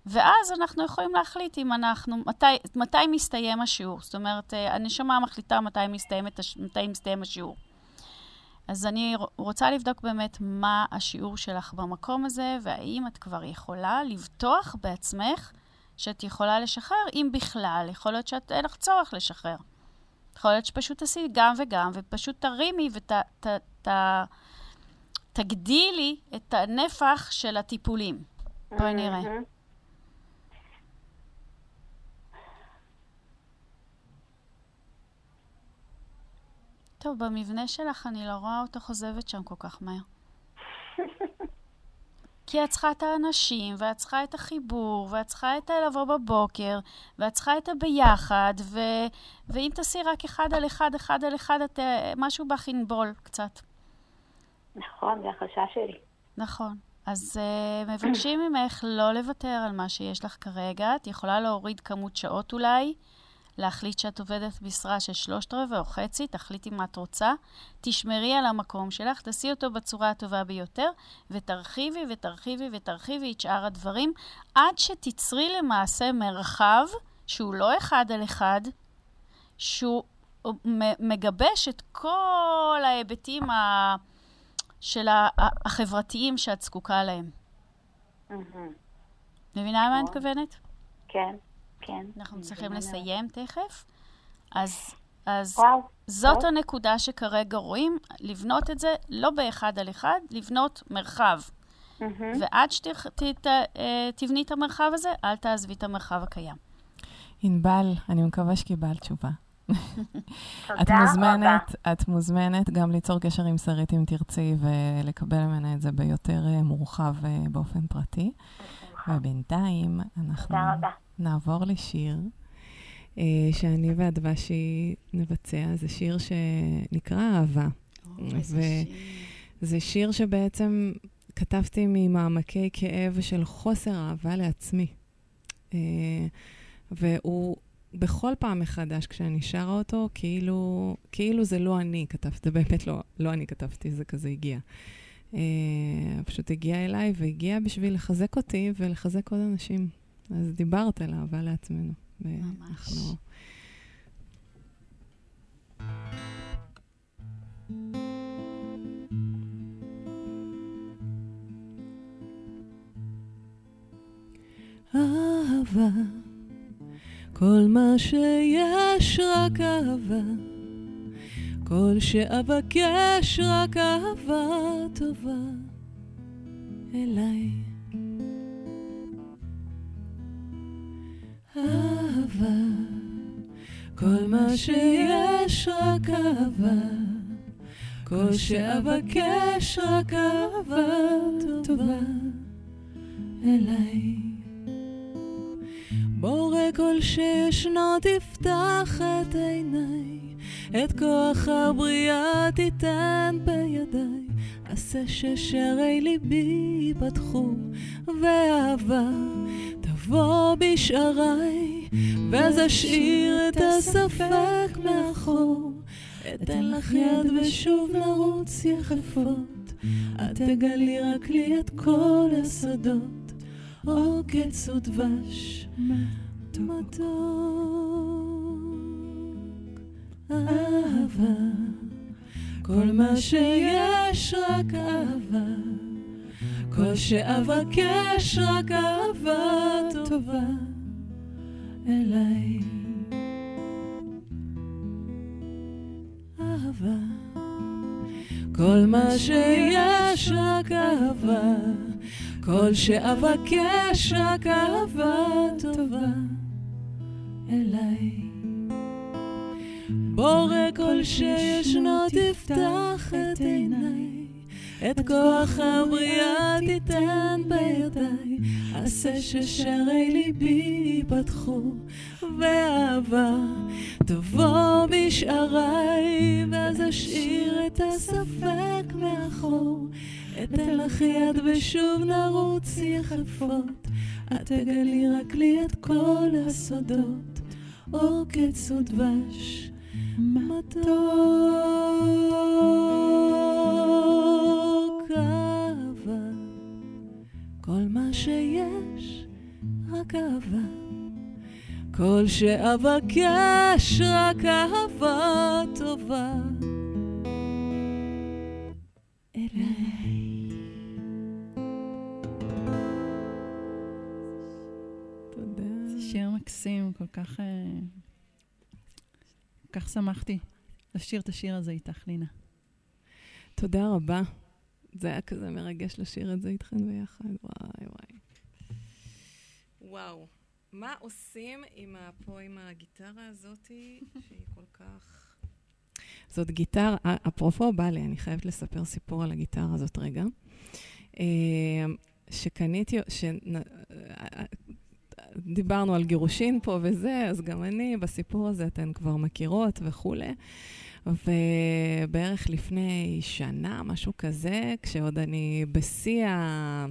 Speaker 5: ואז אנחנו יכולים להחליט אם אנחנו, מתי, מתי מסתיים השיעור. זאת אומרת, אה, הנשמה מחליטה מתי מסתיים, מתי מסתיים השיעור. אז אני רוצה לבדוק באמת מה השיעור שלך במקום הזה, והאם את כבר יכולה לבטוח בעצמך שאת יכולה לשחרר, אם בכלל. יכול להיות שאין לך צורך לשחרר. יכול להיות שפשוט תעשי גם וגם, ופשוט תרימי ותגדילי את הנפח של הטיפולים. בואי נראה. טוב, במבנה שלך אני לא רואה אותך עוזבת שם כל כך מהר. כי את צריכה את האנשים, ואת צריכה את החיבור, ואת צריכה את הלבוא בבוקר, ואת צריכה את הביחד, ו... ואם תעשי רק אחד על אחד, אחד על אחד, את... אה, משהו בך ינבול קצת.
Speaker 7: נכון, זה החשש שלי.
Speaker 5: נכון. אז uh, מבקשים ממך לא לוותר על מה שיש לך כרגע. את יכולה להוריד כמות שעות אולי, להחליט שאת עובדת משרה של שלושת רבעי או חצי, תחליטי מה את רוצה. תשמרי על המקום שלך, תעשי אותו בצורה הטובה ביותר, ותרחיבי ותרחיבי ותרחיבי את שאר הדברים, עד שתצרי למעשה מרחב שהוא לא אחד על אחד, שהוא מגבש את כל ההיבטים ה... של החברתיים שאת זקוקה להם.
Speaker 7: מהמם.
Speaker 5: מבינה למה אני
Speaker 7: נכון.
Speaker 5: מתכוונת?
Speaker 7: כן, כן.
Speaker 5: אנחנו צריכים
Speaker 7: מבינה מאוד.
Speaker 5: לסיים תכף. אז, אז
Speaker 7: וואו,
Speaker 5: זאת
Speaker 7: טוב.
Speaker 5: הנקודה שכרגע רואים, לבנות את זה לא באחד על אחד, לבנות מרחב. ועד שתבני את המרחב הזה, אל תעזבי את המרחב הקיים.
Speaker 3: ענבל, אני מקווה שקיבלת תשובה. את
Speaker 7: תודה
Speaker 3: מוזמנת, את מוזמנת גם ליצור קשר עם שרית אם תרצי ולקבל ממנה את זה ביותר אה, מורחב אה, באופן פרטי. ובינתיים אנחנו
Speaker 7: תודה רבה.
Speaker 3: נעבור לשיר אה, שאני והדבשי נבצע. זה שיר שנקרא אהבה.
Speaker 5: איזה
Speaker 3: ו-
Speaker 5: שיר.
Speaker 3: זה שיר שבעצם כתבתי ממעמקי כאב של חוסר אהבה לעצמי. אה, והוא בכל פעם מחדש, כשאני שרה אותו, כאילו, כאילו זה לא אני כתבתי, זה באמת לא, לא אני כתבתי, זה כזה הגיע. אה, פשוט הגיע אליי והגיע בשביל לחזק אותי ולחזק עוד אנשים. אז דיברת על אהבה לעצמנו.
Speaker 5: ממש.
Speaker 3: אהבה, כל מה שיש רק אהבה, כל שאבקש רק אהבה טובה אליי. אהבה, כל מה שיש רק אהבה, כל שאבקש רק אהבה טובה אליי. בורא כל שישנו תפתח את עיניי, את כוח הבריאה תיתן בידיי, עשה ששערי ליבי ייפתחו, ואהבה תבוא בשעריי, ואז אשאיר את הספק מאחור. אתן לך יד ושוב נרוץ יחפות, את תגלי רק לי את כל הסודות, עוקץ ודבש מתוק. אהבה, כל מה שיש רק אהבה, כל שאבקש רק אהבה טובה אליי. אהבה, כל מה שיש רק אהבה, כל שאבקש רק אהבה טובה אליי. בורא כל שישנו תפתח את עיניי, את כוח הבריאה תיתן בידיי, עשה ששערי ליבי ייפתחו, ואהבה תבוא בשעריי, ואז אשאיר את הספק מאחור. אתן לך יד ושוב נרוץ יחפות, את תגלי רק לי את כל הסודות, עוקץ ודבש מתוק כל מה שיש רק אהבה, כל שאבקש רק אהבה טובה אליי. תודה.
Speaker 4: זה שיר מקסים, כל כך... אה, כל כך שמחתי לשיר את השיר הזה איתך, לינה.
Speaker 3: תודה רבה. זה היה כזה מרגש לשיר את זה איתכם ביחד. וואי וואי. וואו. מה עושים עם ה... פה עם הגיטרה הזאתי, שהיא כל כך... זאת גיטרה, א- אפרופו בא לי, אני חייבת לספר סיפור על הגיטרה הזאת רגע. אה, שקניתי, ש... דיברנו על גירושין פה וזה, אז גם אני, בסיפור הזה אתן כבר מכירות וכולי. ובערך לפני שנה, משהו כזה, כשעוד אני בשיא ה...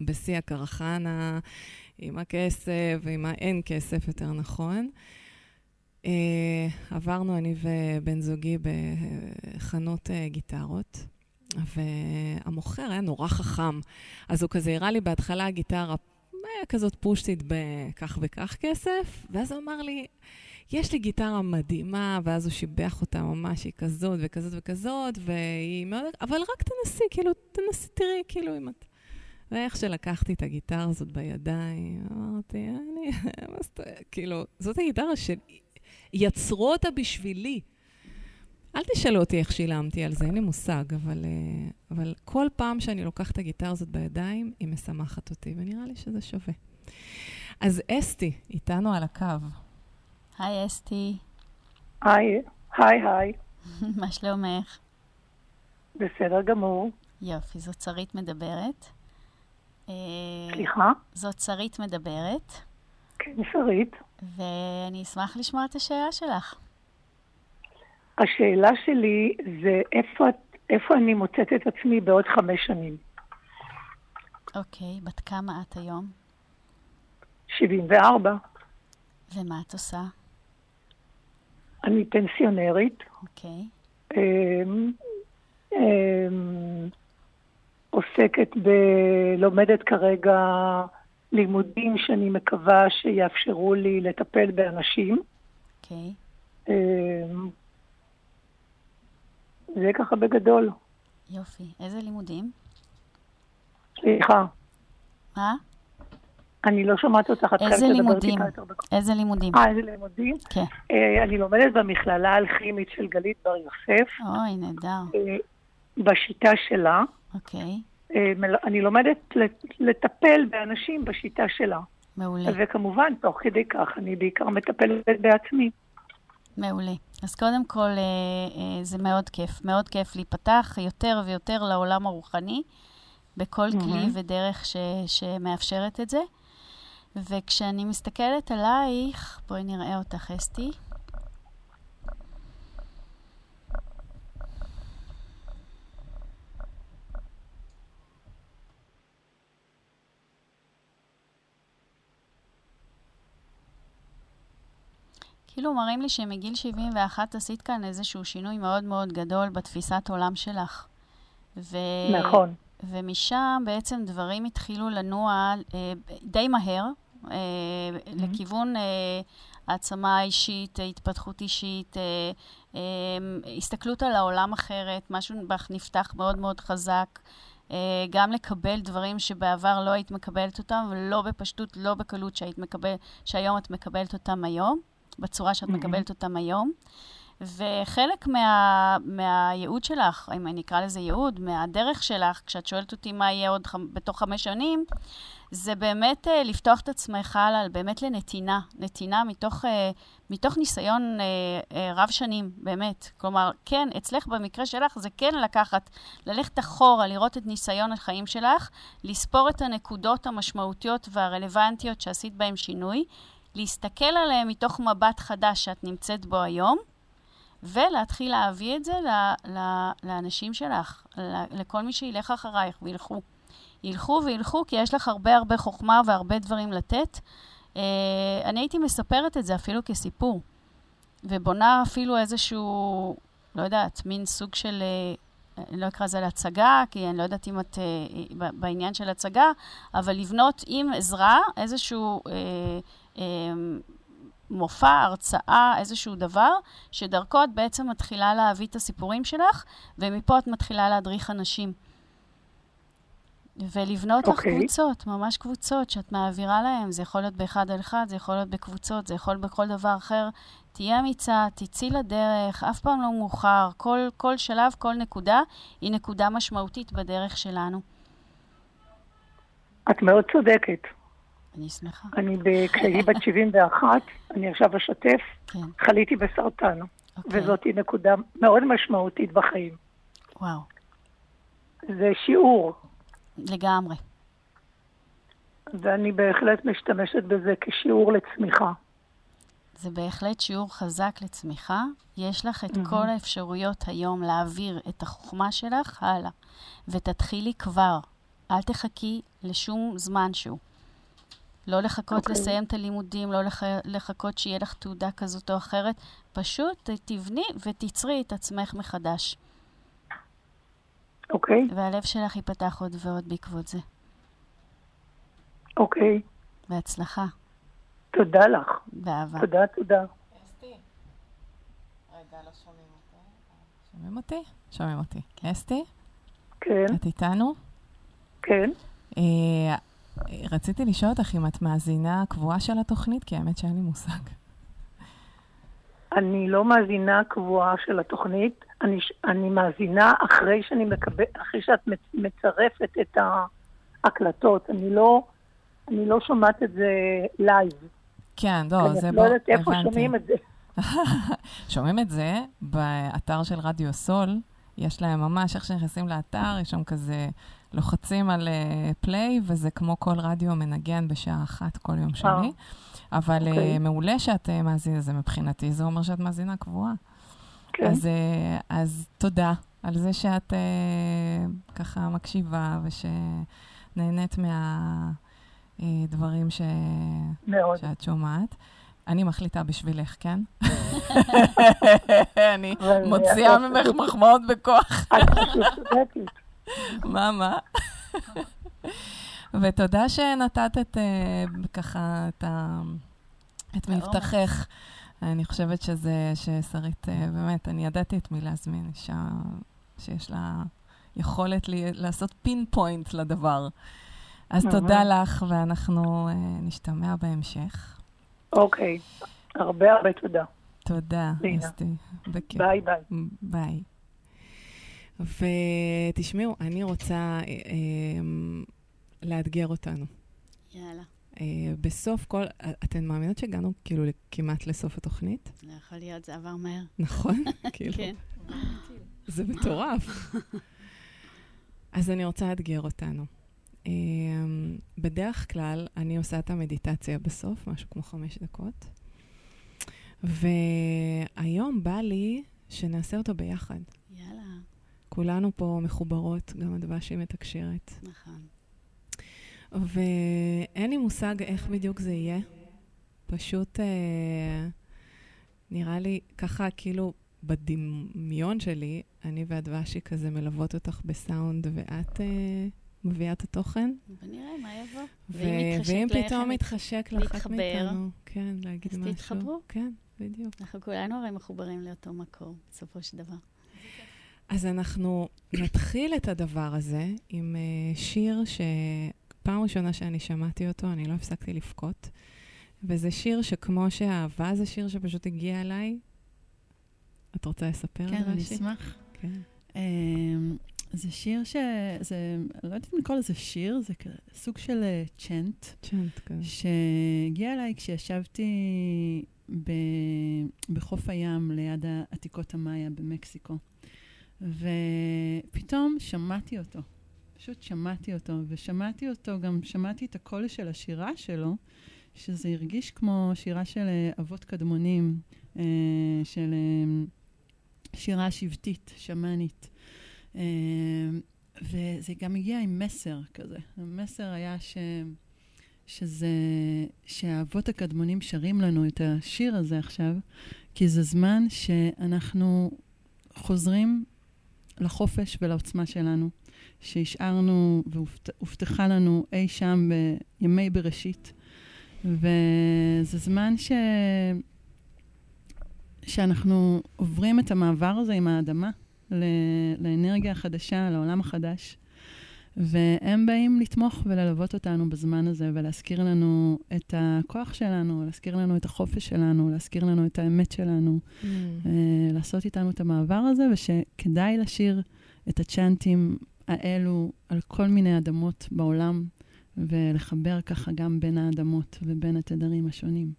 Speaker 3: בשיא הקרחנה, עם הכסף ועם האין כסף, יותר נכון. Uh, עברנו אני ובן זוגי בחנות uh, גיטרות, והמוכר היה נורא חכם. אז הוא כזה הראה לי בהתחלה גיטרה כזאת פושטית בכך וכך כסף, ואז הוא אמר לי, יש לי גיטרה מדהימה, ואז הוא שיבח אותה ממש, היא כזאת וכזאת וכזאת, והיא מאוד... אבל רק תנסי, כאילו, תנסי, תראי, כאילו, אם את... ואיך שלקחתי את הגיטרה הזאת בידיים, אמרתי, אני... כאילו, זאת הגיטרה שיצרו אותה בשבילי. אל תשאלו אותי איך שילמתי על זה, אין לי מושג, אבל, אה, אבל כל פעם שאני לוקחת את הגיטרה הזאת בידיים, היא משמחת אותי, ונראה לי שזה שווה. אז אסתי, איתנו על הקו.
Speaker 5: היי אסתי,
Speaker 8: היי, היי, היי,
Speaker 5: מה שלומך?
Speaker 8: בסדר גמור.
Speaker 5: יופי, זאת שרית מדברת. אה,
Speaker 8: סליחה?
Speaker 5: זאת שרית מדברת,
Speaker 8: כן, שרית.
Speaker 5: ואני אשמח לשמוע את השאלה שלך.
Speaker 8: השאלה שלי זה איפה, איפה אני מוצאת את עצמי בעוד חמש שנים?
Speaker 5: אוקיי, בת כמה את היום?
Speaker 8: 74.
Speaker 5: ומה את עושה?
Speaker 8: אני פנסיונרית.
Speaker 5: אוקיי.
Speaker 8: אמ, אמ, עוסקת ב... לומדת כרגע לימודים שאני מקווה שיאפשרו לי לטפל באנשים.
Speaker 5: אוקיי.
Speaker 8: אמ, זה ככה בגדול.
Speaker 5: יופי. איזה לימודים?
Speaker 8: סליחה,
Speaker 5: מה?
Speaker 8: אני לא שומעת אותך, את חייבת לדבר? טיפה יותר בקול.
Speaker 5: איזה לימודים?
Speaker 8: אה, איזה לימודים?
Speaker 5: כן.
Speaker 8: אה, אני לומדת במכללה האלכימית של גלית בר יוסף,
Speaker 5: אוי, נהדר.
Speaker 8: אה, בשיטה שלה.
Speaker 5: אוקיי.
Speaker 8: אה, אני לומדת לט- לטפל באנשים בשיטה שלה.
Speaker 5: מעולה.
Speaker 8: וכמובן, תוך כדי כך, אני בעיקר מטפלת בעצמי.
Speaker 5: מעולה. אז קודם כל, אה, אה, זה מאוד כיף. מאוד כיף להיפתח יותר ויותר לעולם הרוחני, בכל
Speaker 8: מהמם.
Speaker 5: כלי ודרך ש, שמאפשרת את זה. וכשאני מסתכלת עלייך, בואי נראה אותך, אסתי. כאילו מראים לי שמגיל 71 עשית כאן איזשהו שינוי מאוד מאוד גדול בתפיסת עולם שלך. ו...
Speaker 8: נכון.
Speaker 5: ומשם בעצם דברים התחילו לנוע אה, די מהר, אה, לכיוון אה, העצמה אישית, התפתחות אישית, אה, אה, הסתכלות על העולם אחרת, משהו בך נפתח מאוד מאוד חזק. אה, גם לקבל דברים שבעבר לא היית מקבלת אותם, ולא בפשטות, לא בקלות שהיית מקבל, שהיום את מקבלת אותם היום, בצורה שאת. מקבלת אותם היום. וחלק מה, מהייעוד שלך, אם אני אקרא לזה ייעוד, מהדרך שלך, כשאת שואלת אותי מה יהיה עוד חמ, בתוך חמש שנים, זה באמת uh, לפתוח את עצמך על באמת לנתינה, נתינה מתוך, uh, מתוך ניסיון uh, uh, רב שנים, באמת. כלומר, כן, אצלך במקרה שלך זה כן לקחת, ללכת אחורה, לראות את ניסיון החיים שלך, לספור את הנקודות המשמעותיות והרלוונטיות שעשית בהן שינוי, להסתכל עליהן מתוך מבט חדש שאת נמצאת בו היום, ולהתחיל להביא את זה ל- ל- לאנשים שלך, לכל מי שילך אחרייך וילכו. ילכו וילכו, כי יש לך הרבה הרבה חוכמה והרבה דברים לתת. אה, אני הייתי מספרת את זה אפילו כסיפור, ובונה אפילו איזשהו, לא יודעת, מין סוג של, אה, אני לא אקרא לזה להצגה, כי אני לא יודעת אם את ב- בעניין של הצגה, אבל לבנות עם עזרה איזשהו... אה, מופע, הרצאה, איזשהו דבר, שדרכו את בעצם מתחילה להביא את הסיפורים שלך, ומפה את מתחילה להדריך אנשים. ולבנות לך
Speaker 8: אוקיי.
Speaker 5: קבוצות, ממש קבוצות שאת מעבירה להם. זה יכול להיות באחד על אחד, זה יכול להיות בקבוצות, זה יכול בכל דבר אחר. תהיה אמיצה, תצאי לדרך, אף פעם לא מאוחר. כל, כל שלב, כל נקודה, היא נקודה משמעותית בדרך שלנו.
Speaker 8: את מאוד צודקת.
Speaker 5: אני שמחה.
Speaker 8: אני, כשהייתי בת 71, אני עכשיו אשתף,
Speaker 5: כן.
Speaker 8: חליתי בסרטן.
Speaker 5: אוקיי.
Speaker 8: וזאת נקודה מאוד משמעותית בחיים.
Speaker 5: וואו,
Speaker 8: זה שיעור,
Speaker 5: לגמרי.
Speaker 8: ואני בהחלט משתמשת בזה כשיעור לצמיחה.
Speaker 5: זה בהחלט שיעור חזק לצמיחה. יש לך את
Speaker 8: מהמם.
Speaker 5: כל האפשרויות היום להעביר את החוכמה שלך הלאה. ותתחילי כבר. אל תחכי לשום זמן שהוא. לא לחכות
Speaker 8: אוקיי.
Speaker 5: לסיים את הלימודים, לא לח... לחכות שיהיה לך תעודה כזאת או אחרת. פשוט תבני ותיצרי את עצמך מחדש.
Speaker 8: אוקיי,
Speaker 5: והלב שלך ייפתח עוד ועוד בעקבות זה.
Speaker 8: אוקיי.
Speaker 5: בהצלחה.
Speaker 8: תודה לך.
Speaker 5: באהבה.
Speaker 8: תודה, תודה.
Speaker 3: שומעים אותי? שומעים אותי. אסתי?
Speaker 8: כן.
Speaker 3: את איתנו?
Speaker 8: כן.
Speaker 3: רציתי לשאול אותך אם את מאזינה קבועה של התוכנית, כי האמת שאין לי מושג.
Speaker 8: אני לא מאזינה קבועה של התוכנית, אני, אני מאזינה אחרי שאני מקבלת, אחרי שאת מצ- מצרפת את ההקלטות. אני לא, אני לא שומעת את זה לייב.
Speaker 3: כן, לא,
Speaker 8: אני
Speaker 3: זה
Speaker 8: לא
Speaker 3: בוא,
Speaker 8: יודעת איפה
Speaker 3: הבנתי.
Speaker 8: שומעים את זה.
Speaker 3: שומעים את זה באתר של רדיו סול, יש להם ממש, איך שנכנסים לאתר, יש שם כזה, לוחצים על פליי, וזה כמו כל רדיו מנגן בשעה אחת כל יום שני. אבל
Speaker 8: אוקיי.
Speaker 3: אה, מעולה שאת אה, מאזינה לזה מבחינתי, זה אומר שאת מאזינה קבועה.
Speaker 8: כן. כן.
Speaker 3: אז, אה, אז תודה על זה שאת אה, ככה מקשיבה ושנהנית מהדברים ש...
Speaker 8: מאוד.
Speaker 3: שאת שומעת. אני מחליטה בשבילך, כן? אני מוציאה
Speaker 8: אה,
Speaker 3: ממך מחמאות בכוח.
Speaker 8: את צודקת.
Speaker 3: מה, מה? ותודה שנתת את, אה, ככה, את, ה, את מבטחך. אני חושבת שזה, ששרית, אה, באמת, אני ידעתי את מי להזמין, אישה שיש לה יכולת לי, לעשות פין פוינט לדבר. אז. תודה לך, ואנחנו אה, נשתמע בהמשך.
Speaker 8: אוקיי, הרבה הרבה תודה.
Speaker 3: תודה. אסתי.
Speaker 8: ביי ביי.
Speaker 3: ביי. ותשמעו, אני רוצה אה, אה, לאתגר אותנו.
Speaker 5: יאללה,
Speaker 3: אה, בסוף כל... אתן מאמינות שהגענו כאילו כמעט לסוף התוכנית?
Speaker 5: לא יכול להיות, זה עבר מהר.
Speaker 3: נכון? כאילו,
Speaker 5: כן.
Speaker 3: זה מטורף. אז אני רוצה לאתגר אותנו. אה, בדרך כלל, אני עושה את המדיטציה בסוף, משהו כמו חמש דקות. והיום בא לי שנעשה אותו ביחד.
Speaker 5: יאללה,
Speaker 3: כולנו פה מחוברות, גם הדבשי מתקשרת.
Speaker 5: נכון.
Speaker 3: ואין לי מושג איך בדיוק זה יהיה. פשוט אה, נראה לי ככה, כאילו, בדמיון שלי, אני והדבשי כזה מלוות אותך בסאונד, ואת אה, מביאה את התוכן.
Speaker 5: ונראה מה יבוא.
Speaker 3: ו-
Speaker 5: ואם
Speaker 3: פתאום
Speaker 5: מת-
Speaker 3: יתחשק לאחת מאיתנו, כן, להגיד
Speaker 5: אז
Speaker 3: משהו.
Speaker 5: תתחברו.
Speaker 3: כן, בדיוק.
Speaker 5: אנחנו כולנו הרי מחוברים לאותו מקור, בסופו של דבר.
Speaker 3: אז אנחנו נתחיל את הדבר הזה עם uh, שיר שפעם ראשונה שאני שמעתי אותו, אני לא הפסקתי לבכות. וזה שיר שכמו שאהבה זה שיר שפשוט הגיע אליי. את רוצה לספר
Speaker 4: כן,
Speaker 3: על
Speaker 4: אני
Speaker 3: השיר?
Speaker 4: אשמח.
Speaker 3: כן.
Speaker 4: אמ, זה שיר ש... זה, אני לא יודעת אם לקרוא לזה שיר, זה סוג של צ'נט,
Speaker 3: צ'אנט כזה.
Speaker 4: שהגיע אליי כשישבתי ב... בחוף הים ליד עתיקות המאיה במקסיקו. ופתאום שמעתי אותו. פשוט שמעתי אותו, ושמעתי אותו, גם שמעתי את הקול של השירה שלו, שזה הרגיש כמו שירה של אה, אבות קדמונים, אה, של אה, שירה שבטית, שמאנית. אה, וזה גם הגיע עם מסר כזה. המסר היה ש... שזה, שהאבות הקדמונים שרים לנו את השיר הזה עכשיו, כי זה זמן שאנחנו חוזרים לחופש ולעוצמה שלנו, שהשארנו והובטחה לנו אי שם בימי בראשית. וזה זמן ש... שאנחנו עוברים את המעבר הזה עם האדמה ל... לאנרגיה החדשה, לעולם החדש. והם באים לתמוך וללוות אותנו בזמן הזה ולהזכיר לנו את הכוח שלנו, להזכיר לנו את החופש שלנו, להזכיר לנו את האמת שלנו,
Speaker 3: Mm.
Speaker 4: אה, לעשות איתנו את המעבר הזה, ושכדאי לשיר את הצ'אנטים האלו על כל מיני אדמות בעולם, ולחבר ככה גם בין האדמות ובין התדרים השונים.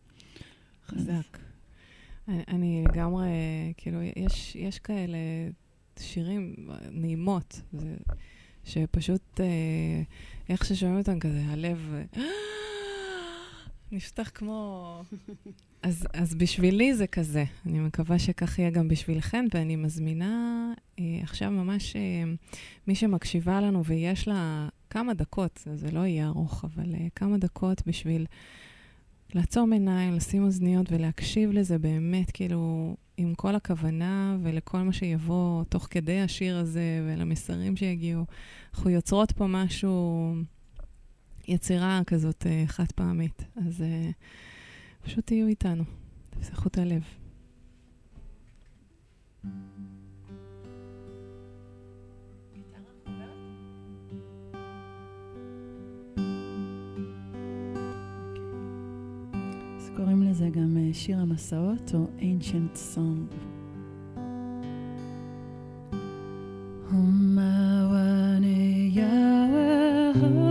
Speaker 3: חזק. אני, אני לגמרי, כאילו, יש, יש כאלה שירים נעימות, זה, שפשוט, אה, איך ששומעים אותם כזה, הלב אה, נפתח כמו... אז, אז בשבילי זה כזה. אני מקווה שכך יהיה גם בשבילכם, ואני מזמינה אה, עכשיו ממש אה, מי שמקשיבה לנו ויש לה כמה דקות, זה לא יהיה ארוך, אבל אה, כמה דקות בשביל לעצום עיניים, לשים אוזניות ולהקשיב לזה באמת, כאילו, עם כל הכוונה ולכל מה שיבוא תוך כדי השיר הזה ולמסרים שיגיעו. אנחנו יוצרות פה משהו, יצירה כזאת אה, חד פעמית. אז אה, פשוט תהיו איתנו, תפתחו את הלב.
Speaker 4: אז קוראים לזה גם אה, שיר המסעות או ancient song. Umawane Yahweh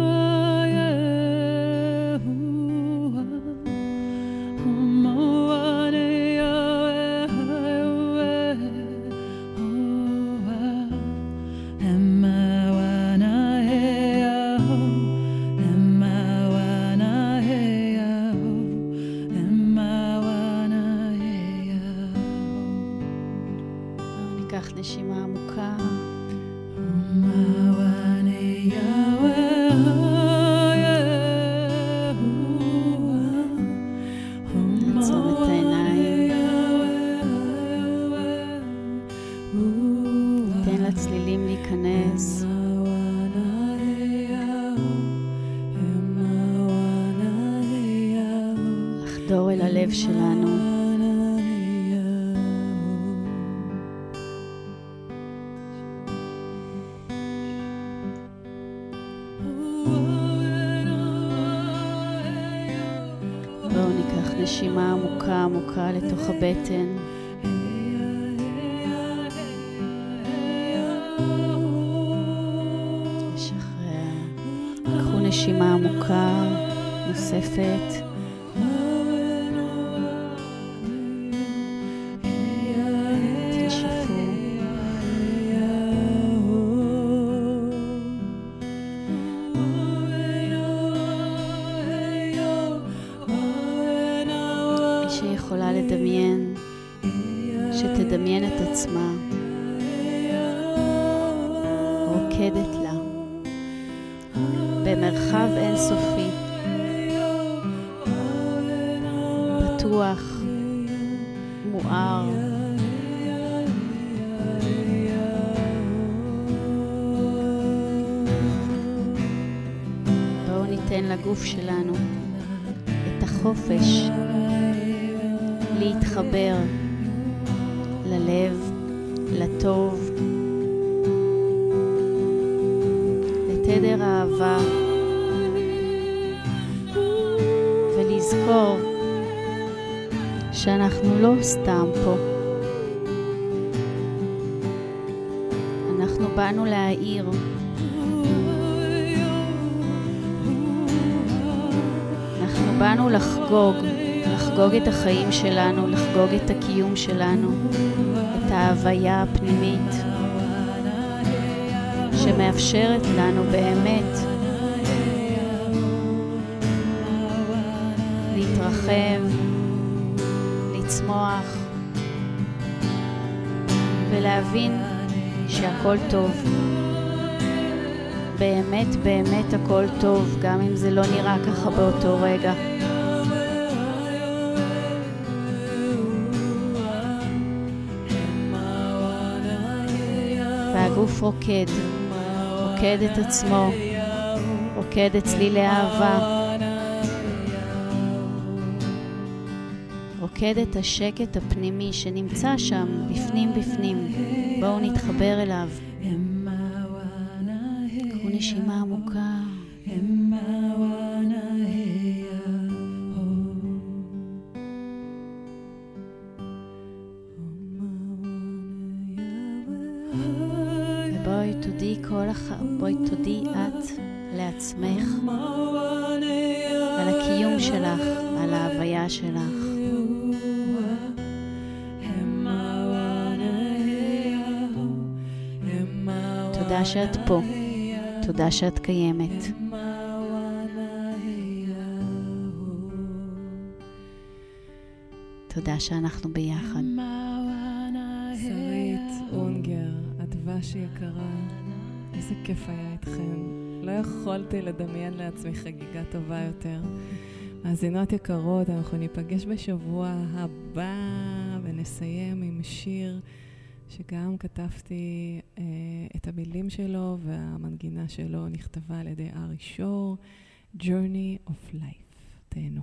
Speaker 5: הלב שלנו. את החיים שלנו, לחגוג את הקיום שלנו, את ההוויה הפנימית שמאפשרת לנו באמת להתרחב, לצמוח ולהבין שהכל טוב. באמת באמת הכל טוב, גם אם זה לא נראה ככה באותו רגע. והגוף רוקד, רוקד את עצמו, רוקד אצלי לאהבה. רוקד את השקט הפנימי שנמצא שם, בפנים בפנים. בואו נתחבר אליו. קחו נשימה עמוקה. שאת פה, תודה שאת קיימת. תודה שאנחנו ביחד.
Speaker 3: שרית אונגר, הדבש יקרה, איזה כיף היה איתכן. לא יכולתי לדמיין לעצמי חגיגה טובה יותר. מאזינות יקרות, אנחנו ניפגש בשבוע הבא ונסיים עם שיר שגם כתבתי אה, את המילים שלו והמנגינה שלו נכתבה על ידי ארי שור, Journey of Life. תהנו.